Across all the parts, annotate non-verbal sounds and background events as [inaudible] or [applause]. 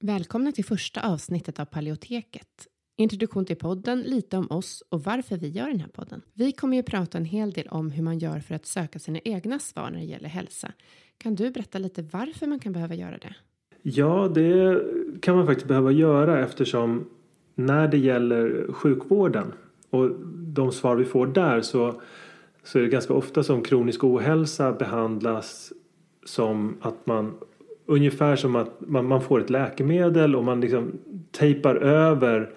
Välkomna till första avsnittet av Paleoteket. Introduktion till podden, lite om oss och varför vi gör den här podden. Vi kommer ju prata en hel del om hur man gör för att söka sina egna svar när det gäller hälsa. Kan du berätta lite varför man kan behöva göra det? Ja, det kan man faktiskt behöva göra eftersom när det gäller sjukvården och de svar vi får där så, så är det ganska ofta som kronisk ohälsa behandlas som att man ungefär som att man, man får ett läkemedel och man liksom tejpar över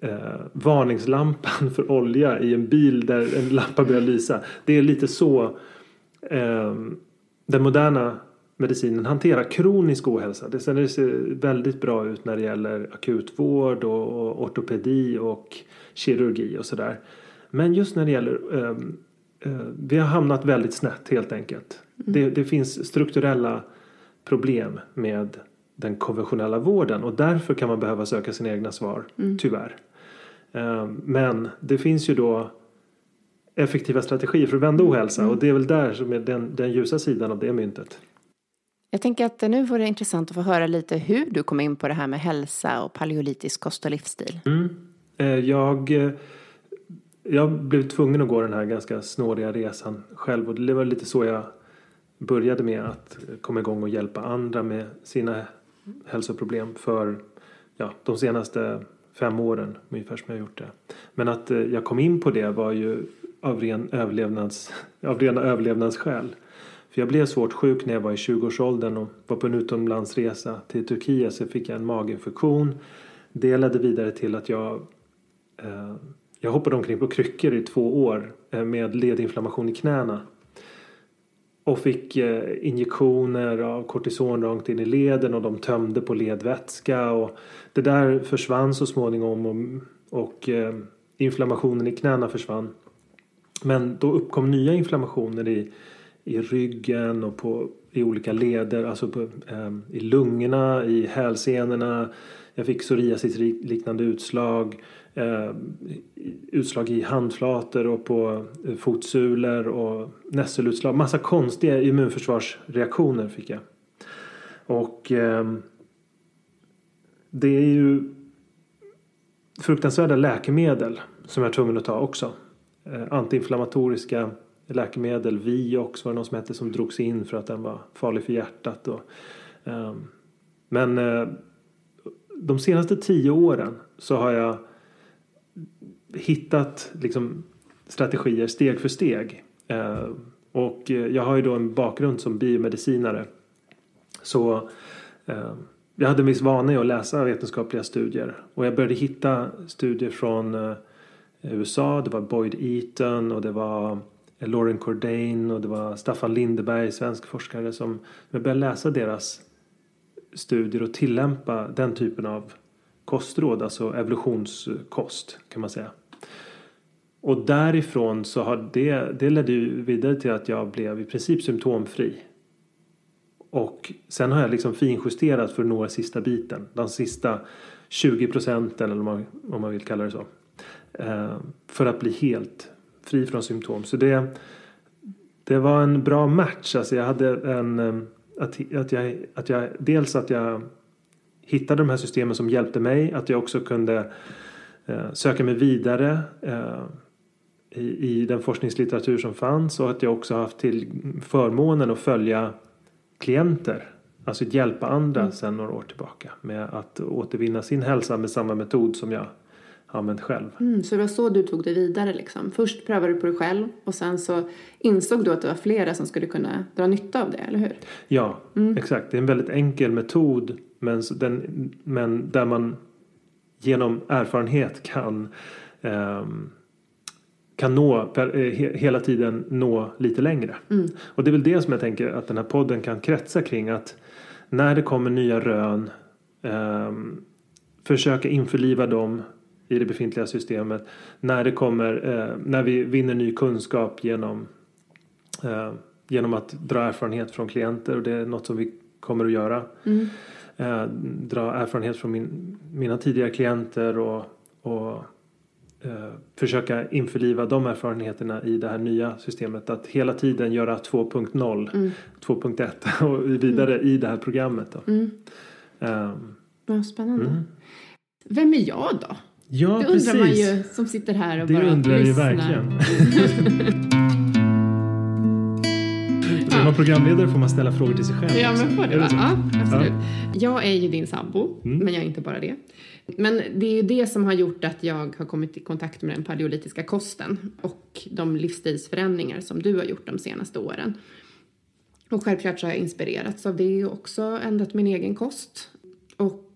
eh, varningslampan för olja i en bil där en lampa börjar lysa. Det är lite så eh, den moderna medicinen hanterar kronisk ohälsa. Det, ser väldigt bra ut när det gäller akutvård och ortopedi och kirurgi och sådär. Men just när det gäller eh, eh, vi har hamnat väldigt snett helt enkelt. Mm. Det, det finns strukturella problem med den konventionella vården och därför kan man behöva söka sina egna svar, tyvärr. Eh, Men det finns ju då effektiva strategier för att vända ohälsa och det är väl där som är den, den ljusa sidan av det myntet. Jag tänker att nu vore det intressant att få höra lite hur du kom in på det här med hälsa och paleolitisk kost och livsstil. Eh, Jag, eh, jag blev tvungen att gå den här ganska snåriga resan själv och det var lite så jag började med att komma igång och hjälpa andra med sina hälsoproblem för ja, de senaste fem åren ungefär som jag har gjort det. Men att eh, jag kom in på det var ju av, ren överlevnads, av rena överlevnadsskäl. För jag blev svårt sjuk när jag var i 20-årsåldern och var på en utomlandsresa till Turkiet så fick jag en maginfektion. Det ledde vidare till att jag eh, jag hoppade omkring på kryckor i två år eh, med ledinflammation i knäna. Och fick eh, injektioner av kortison rakt in i leden och de tömde på ledvätska. Och det där försvann så småningom och, och eh, inflammationen i knäna försvann. Men då uppkom nya inflammationer i, i ryggen och på, i olika leder, alltså på, eh, i lungorna, i hälsenorna. Jag fick psoriasisliknande utslag, eh, utslag i handflator och på eh, fotsulor och nässelutslag. Massa konstiga immunförsvarsreaktioner fick jag. Och eh, det är ju fruktansvärda läkemedel som jag är tvungen att ta också. Eh, antiinflammatoriska läkemedel, Vioxx var det någon som hette som drogs in för att den var farlig för hjärtat. Och, eh, men eh, de senaste tio åren så har jag hittat liksom, strategier steg för steg. Eh, och jag har ju då en bakgrund som biomedicinare. Så eh, jag hade en viss vana i att läsa vetenskapliga studier. Och jag började hitta studier från eh, USA. Det var Boyd Eaton och det var eh, Lauren Cordain och det var Staffan Lindeberg, svensk forskare. som Jag började läsa deras studier och tillämpa den typen av kostråd, alltså evolutionskost kan man säga. Och därifrån så har det, det ledde ju vidare till att jag blev i princip symptomfri. Och sen har jag liksom finjusterat för att nå sista biten, de sista 20 procenten eller om man, om man vill kalla det så. Eh, för att bli helt fri från symptom. Så det, det var en bra match. Alltså jag hade en, eh, att, att, jag, att jag, dels att jag hittade de här systemen som hjälpte mig. Att jag också kunde eh, söka mig vidare eh, i, i den forskningslitteratur som fanns. Och att jag också haft till förmånen att följa klienter. Alltså hjälpa andra mm. sedan några år tillbaka. Med att återvinna sin hälsa med samma metod som jag använt själv. Mm, så det var så du tog det vidare liksom? Först prövade du på dig själv och sen så insåg du att det var flera som skulle kunna dra nytta av det, eller hur? Ja, mm. exakt. Det är en väldigt enkel metod men, den, men där man genom erfarenhet kan um, kan nå, per, he, hela tiden nå lite längre. Mm. Och det är väl det som jag tänker att den här podden kan kretsa kring. Att när det kommer nya rön um, försöka införliva dem i det befintliga systemet. När det kommer, uh, när vi vinner ny kunskap genom uh, genom att dra erfarenhet från klienter och det är något som vi kommer att göra. Mm eh, dra erfarenhet från min, mina tidigare klienter och, och eh, försöka införliva de erfarenheterna i det här nya systemet. Att hela tiden göra 2.0, mm. 2.1 [laughs] och vidare mm. i det här programmet. Då. Mm. Um, Vad spännande. Mm. Vem är jag då? Ja, det precis. undrar man ju som sitter här och det bara lyssnar. Det undrar ju verkligen. [laughs] När man programledare får man ställa frågor till sig själv. Ja, men får det, det Ja, absolut. Ja. Jag är ju din sambo, mm. men jag är inte bara det. Men det är ju det som har gjort att jag har kommit i kontakt med den paleolitiska kosten och de livsstilsförändringar som du har gjort de senaste åren. Och självklart så har jag inspirerats av det och också ändrat min egen kost.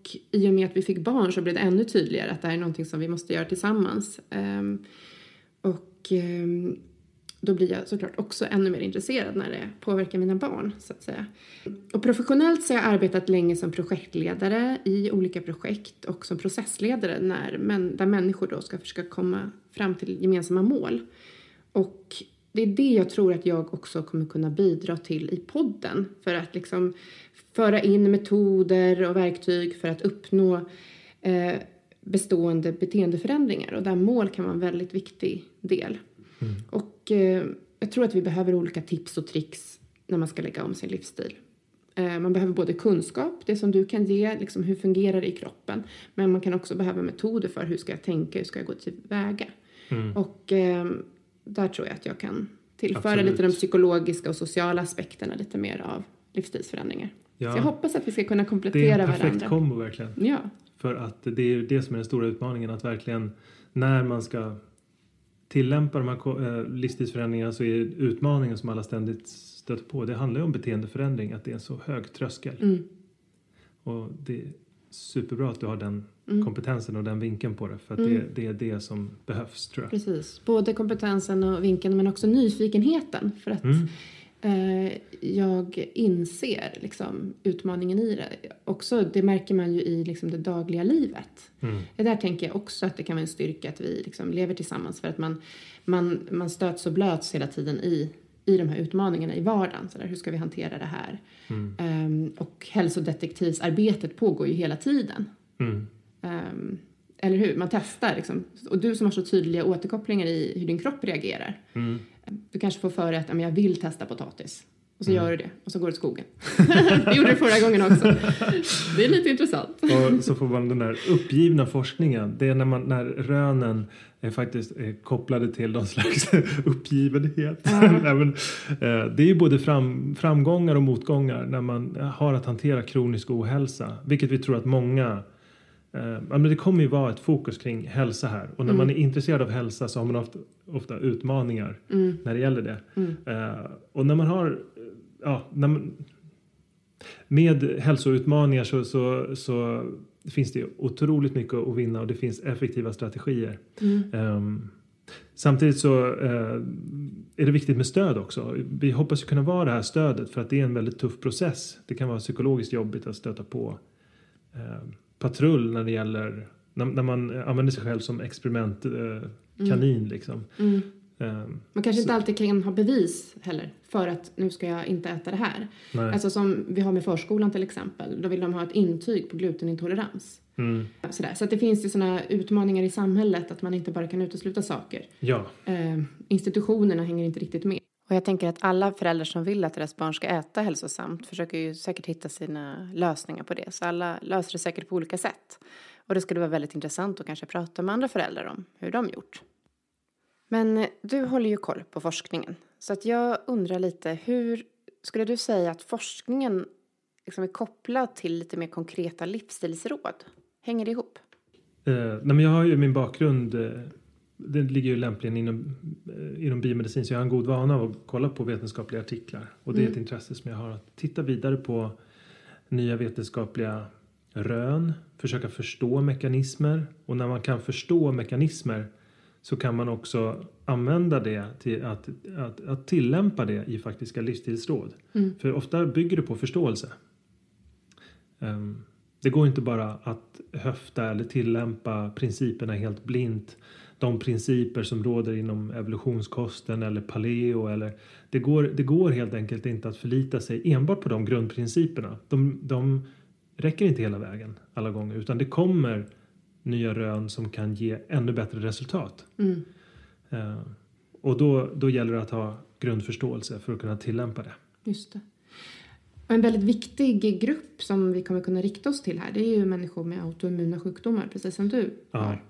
Och i och med att vi fick barn så blev det ännu tydligare att det här är någonting som vi måste göra tillsammans. Um, och um, då blir jag såklart också ännu mer intresserad när det påverkar mina barn. så att säga. Och professionellt så har jag arbetat länge som projektledare i olika projekt och som processledare när, men, där människor då ska försöka komma fram till gemensamma mål. Och det är det jag tror att jag också kommer kunna bidra till i podden. För att liksom föra in metoder och verktyg för att uppnå eh, bestående beteendeförändringar. Och där mål kan vara en väldigt viktig del. Mm. Och eh, jag tror att vi behöver olika tips och tricks när man ska lägga om sin livsstil. Eh, man behöver både kunskap, det som du kan ge, liksom hur fungerar det i kroppen. Men man kan också behöva metoder för hur ska jag tänka, hur ska jag gå tillväga. Mm. Och eh, där tror jag att jag kan tillföra Absolut. lite de psykologiska och sociala aspekterna lite mer av livsstilsförändringar. Ja. Så jag hoppas att vi ska kunna komplettera varandra. Det är en perfekt varandra. kombo verkligen. Ja. För att det är det som är den stora utmaningen att verkligen när man ska tillämpa de här eh, livsstilsförändringarna så är utmaningen som alla ständigt stöter på det handlar ju om beteendeförändring att det är en så hög tröskel. Mm. Och det superbra att du har den mm. kompetensen och den vinkeln på det för att mm. det, det, är det som behövs tror jag. Precis, både kompetensen och vinkeln men också nyfikenheten för att mm. eh, jag inser liksom, utmaningen i det. Också, det märker man ju i liksom, det dagliga livet. Mm. Det där tänker jag också att det kan vara en styrka att vi liksom, lever tillsammans för att man, man, man stöts och blöts hela tiden i i de här utmaningarna i vardagen. Så där, hur ska vi hantera det här? Mm. Um, och hälsodetektivsarbetet pågår ju hela tiden. Mm. Um, eller hur? Man testar liksom. Och du som har så tydliga återkopplingar i hur din kropp reagerar. Mm. Du kanske får för dig att jag vill testa potatis. Och så mm. gör du det och så går du till skogen. [laughs] det gjorde du förra gången också. Det är lite intressant. och så får man den där uppgivna forskningen. Det är när, man, när rönen är faktiskt är kopplade till någon slags [laughs] uppgivenhet. Mm. [laughs] Nej, eh, det är ju både fram, framgångar och motgångar när man har att hantera kronisk ohälsa. Vilket vi tror att många Uh, men det kommer ju vara ett fokus kring hälsa här och när mm. man är intresserad av hälsa så har man ofta, ofta utmaningar mm. när det gäller det. Mm. Och när man har, ja, när man, med hälsoutmaningar så, så, så finns det otroligt mycket att vinna och det finns effektiva strategier. Um, Samtidigt så uh, är det viktigt med stöd också. Vi hoppas kunna vara det här stödet för att det är en väldigt tuff process. Det kan vara psykologiskt jobbigt att stöta på uh, patrull när det gäller när, när man använder sig själv som experimentkanin eh, mm. liksom. Mm. Um, man kanske så. inte alltid kan ha bevis heller för att nu ska jag inte äta det här. Nej. Alltså som vi har med förskolan till exempel. Då vill de ha ett intyg på glutenintolerans. Mm. Sådär. Så att det finns ju sådana utmaningar i samhället att man inte bara kan utesluta saker. Ja. Uh, institutionerna hänger inte riktigt med. Och jag tänker att alla föräldrar som vill att deras barn ska äta hälsosamt försöker ju säkert hitta sina lösningar på det. Så alla löser det säkert på olika sätt. Och det skulle vara väldigt intressant att kanske prata med andra föräldrar om hur de gjort. Men eh, du håller ju koll på forskningen. Så att jag undrar lite, hur skulle du säga att forskningen liksom är kopplad till lite mer konkreta livsstilsråd? Hänger det ihop? Uh, nej men jag har ju min bakgrund uh det ligger ju lämpligen inom, eh, inom biomedicin så jag har en god vana av att kolla på vetenskapliga artiklar. Och det är ett mm. intresse som jag har att titta vidare på nya vetenskapliga rön, försöka förstå mekanismer och när man kan förstå mekanismer så kan man också använda det till att, att, att tillämpa det i faktiska livsstilsråd. Mm. För ofta bygger det på förståelse. Um, det går inte bara att höfta eller tillämpa principerna helt blint de principer som råder inom evolutionskosten eller paleo eller det går, det går helt enkelt inte att förlita sig enbart på de grundprinciperna. De, de räcker inte hela vägen alla gånger utan det kommer nya rön som kan ge ännu bättre resultat. Mm. Uh, och då, då gäller det att ha grundförståelse för att kunna tillämpa det. Just det. En väldigt viktig grupp som vi kommer kunna rikta oss till här det är ju människor med autoimmuna sjukdomar precis som du ja. har.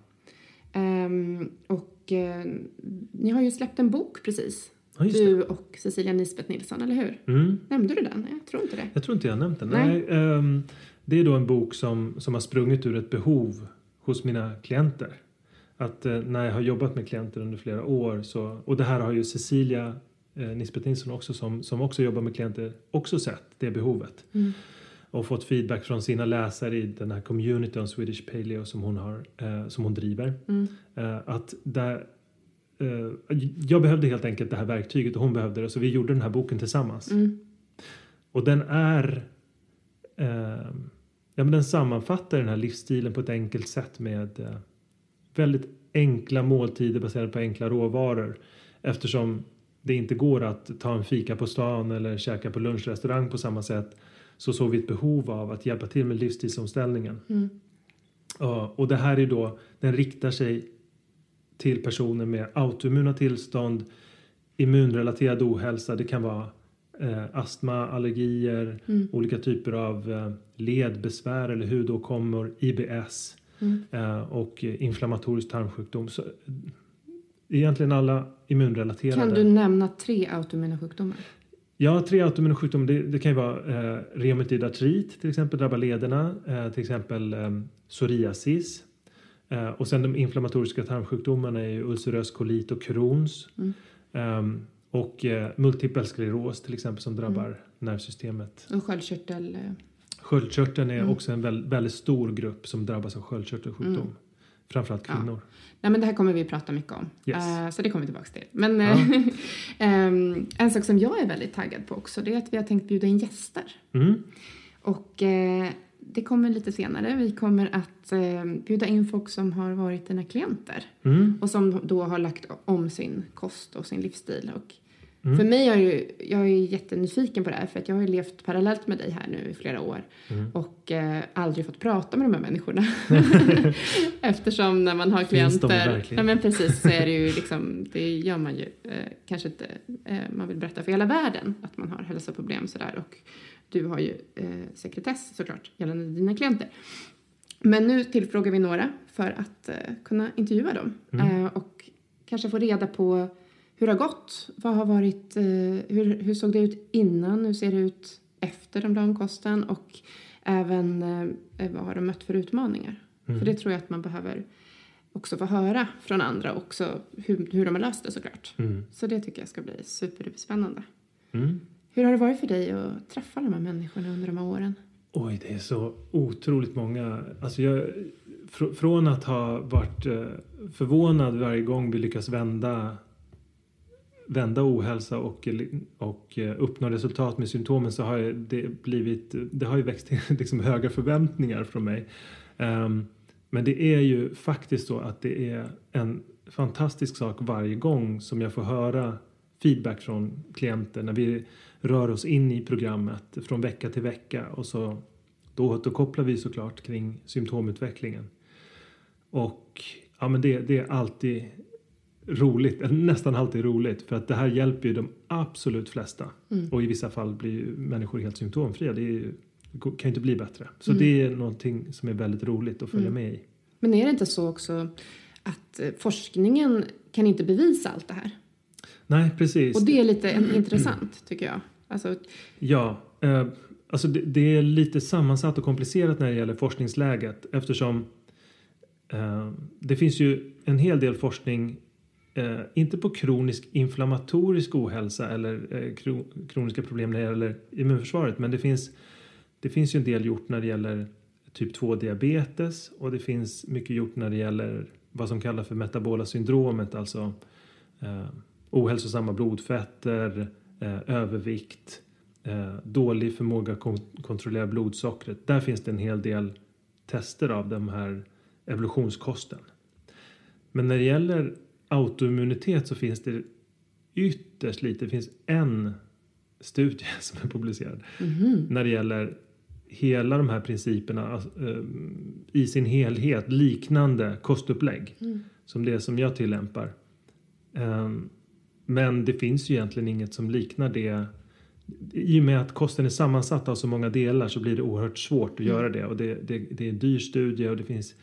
Um, och uh, ni har ju släppt en bok precis. Ja, du och Cecilia Nisbet Nilsson, eller hur? Mm. Nämnde du den? Jag tror inte det. Jag tror inte jag nämnt den. Nej. Nej um, det är då en bok som, som har sprungit ur ett behov hos mina klienter. Att uh, när jag har jobbat med klienter under flera år så, och det här har ju Cecilia uh, Nisbet Nilsson också som, som också jobbar med klienter också sett det behovet. Mm och fått feedback från sina läsare i den här communityn Swedish Paleo som hon, har, eh, som hon driver. Mm. Eh, att där, eh, jag behövde helt enkelt det här verktyget och hon behövde det så vi gjorde den här boken tillsammans. Mm. Och den är eh, Ja, men den sammanfattar den här livsstilen på ett enkelt sätt med eh, väldigt enkla måltider baserade på enkla råvaror. Eftersom det inte går att ta en fika på stan eller käka på lunchrestaurang på samma sätt så såg vi ett behov av att hjälpa till med livsstilsomställningen. Mm. Och det här är då, den riktar sig till personer med autoimmuna tillstånd, immunrelaterad ohälsa. Det kan vara eh, astma, allergier, Mm. olika typer av eh, ledbesvär eller hudåkommor, IBS Mm. eh, och inflammatorisk tarmsjukdom. Så, eh, egentligen alla immunrelaterade. Kan du nämna tre autoimmuna sjukdomar? Ja, tre autoimmuna sjukdomar. Det, det kan ju vara eh, reumatoid artrit till exempel, drabbar lederna. Eh, till exempel eh, psoriasis. Eh, och sen de inflammatoriska tarmsjukdomarna är ju ulcerös kolit och Crohns. Mm. Och eh, multipel skleros till exempel som drabbar Mm. nervsystemet. Och sköldkörtel? eh, Sköldkörteln är Mm. också en väl, väldigt stor grupp som drabbas av sköldkörtelsjukdom. Mm. Framförallt Ja. kvinnor. Nej, men det här kommer vi prata mycket om. Yes. Eh, så det kommer vi tillbaka till. Men Ja. eh, [laughs] ehm, en sak som jag är väldigt taggad på också det är att vi har tänkt bjuda in gäster. Mm. Och eh, det kommer lite senare. Vi kommer att eh, bjuda in folk som har varit dina klienter. Mm. Och som då har lagt om sin kost och sin livsstil. Och Mm. För mig är ju, jag är jättenyfiken på det här för att jag har ju levt parallellt med dig här nu i flera år. Mm. Och eh, aldrig fått prata med de här människorna. [laughs] [laughs] Eftersom när man har klienter. Ja men precis så är det ju liksom, det gör man ju eh, kanske inte, eh, man vill berätta för hela världen att man har hälsoproblem sådär. Och du har ju eh, sekretess såklart gällande dina klienter. Men nu tillfrågar vi några för att eh, kunna intervjua dem. Mm. Eh, och kanske få reda på hur det har gått. Vad har varit, eh, hur, hur såg det ut innan? Hur ser det ut efter de la om kosten? Och även eh, vad har de mött för utmaningar? Mm. För det tror jag att man behöver också få höra från andra också hur, hur de har löst det såklart. Mm. Så det tycker jag ska bli superspännande. Mm. Hur har det varit för dig att träffa de här människorna under de här åren? Oj, det är så otroligt många. Alltså jag, fr- från att ha varit eh, förvånad varje gång vi lyckas vända vända ohälsa och, och eh, uppnå resultat med symptomen så har det blivit, det har ju växt till [laughs] liksom höga förväntningar från mig. Um, men det är ju faktiskt så att det är en fantastisk sak varje gång som jag får höra feedback från klienter när vi rör oss in i programmet från vecka till vecka och så då återkopplar vi såklart kring symptomutvecklingen. Och ja, men det, det är alltid roligt, eller nästan alltid roligt för att det här hjälper ju de absolut flesta. Och i vissa fall blir ju människor helt symptomfria. Det, ju, det kan ju inte bli bättre. Så det är någonting som är väldigt roligt att följa med i. Men är det inte så också att eh, forskningen kan inte bevisa allt det här? Nej, precis. Och det är lite intressant tycker jag. Alltså, Ja, eh, alltså det, det är lite sammansatt och komplicerat när det gäller forskningsläget eftersom eh, det finns ju en hel del forskning eh, inte på kronisk inflammatorisk ohälsa eller eh, kro, kroniska problem när det gäller immunförsvaret men det finns, det finns ju en del gjort när det gäller typ 2 diabetes och det finns mycket gjort när det gäller vad som kallas för metabola syndromet alltså eh, ohälsosamma blodfetter, eh, övervikt, eh, dålig förmåga att kon- kontrollera blodsockret. Där finns det en hel del tester av de här evolutionskosten. Men när det gäller autoimmunitet så finns det ytterst lite. Det finns en studie [laughs] som är publicerad när det gäller hela de här principerna alltså, eh, i sin helhet liknande kostupplägg som det som jag tillämpar. Ehm, Men det finns ju egentligen inget som liknar det. I och med att kosten är sammansatt av så många delar så blir det oerhört svårt att göra det. Och det, det, det är en dyr studie och det finns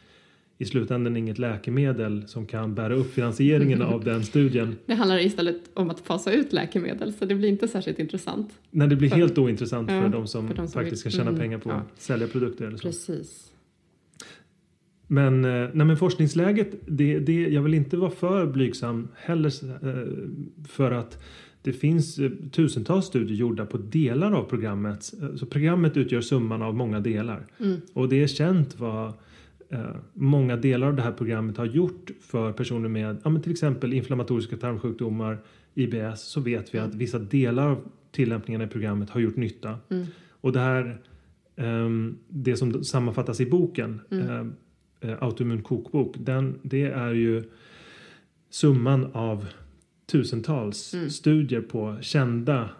i slutändan inget läkemedel som kan bära upp finansieringen av den studien. [laughs] det handlar istället om att fasa ut läkemedel så det blir inte särskilt intressant. När det blir För- helt ointressant Ja, för de som för de som faktiskt ska vill- tjäna mm, pengar på ja. att sälja produkter eller så. Precis. Men, eh, nej, men forskningsläget, det, det, jag vill inte vara för blygsam heller eh, för att det finns eh, tusentals studier gjorda på delar av programmet. Så programmet utgör summan av många delar. Och det är känt vad många delar av det här programmet har gjort för personer med ja, men till exempel inflammatoriska tarmsjukdomar, IBS, så vet vi att vissa delar av tillämpningarna i programmet har gjort nytta. Och det här, ehm, det som sammanfattas i boken, ehm, eh, Autoimmun kokbok, den, det är ju summan av tusentals studier på kända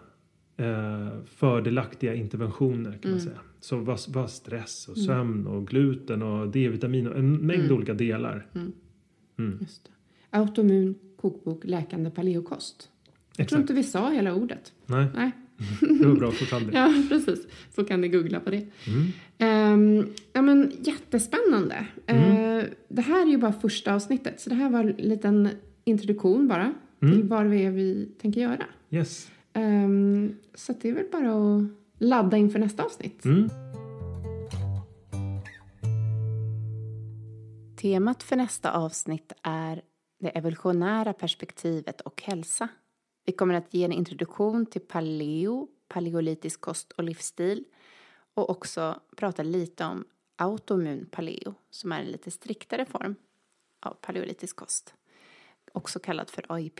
eh, fördelaktiga interventioner kan man säga. Så vad, vad stress och sömn och gluten och D-vitamin och en mängd olika delar. Just det. Autoimmun kokbok läkande paleokost. Jag tror inte vi sa hela ordet. Nej, Nej. det var bra det. [laughs] Ja, precis. Så kan ni googla på det. Ehm, ja, men jättespännande. Eh, det här är ju bara första avsnittet, så det här var en liten introduktion bara till vad det är vi tänker göra. Yes. Ehm, så det är väl bara att ladda inför nästa avsnitt. Mm. Temat för nästa avsnitt är det evolutionära perspektivet och hälsa. Vi kommer att ge en introduktion till paleo, paleolitisk kost och livsstil och också prata lite om autoimmun paleo som är en lite striktare form av paleolitisk kost, också kallad för AIP.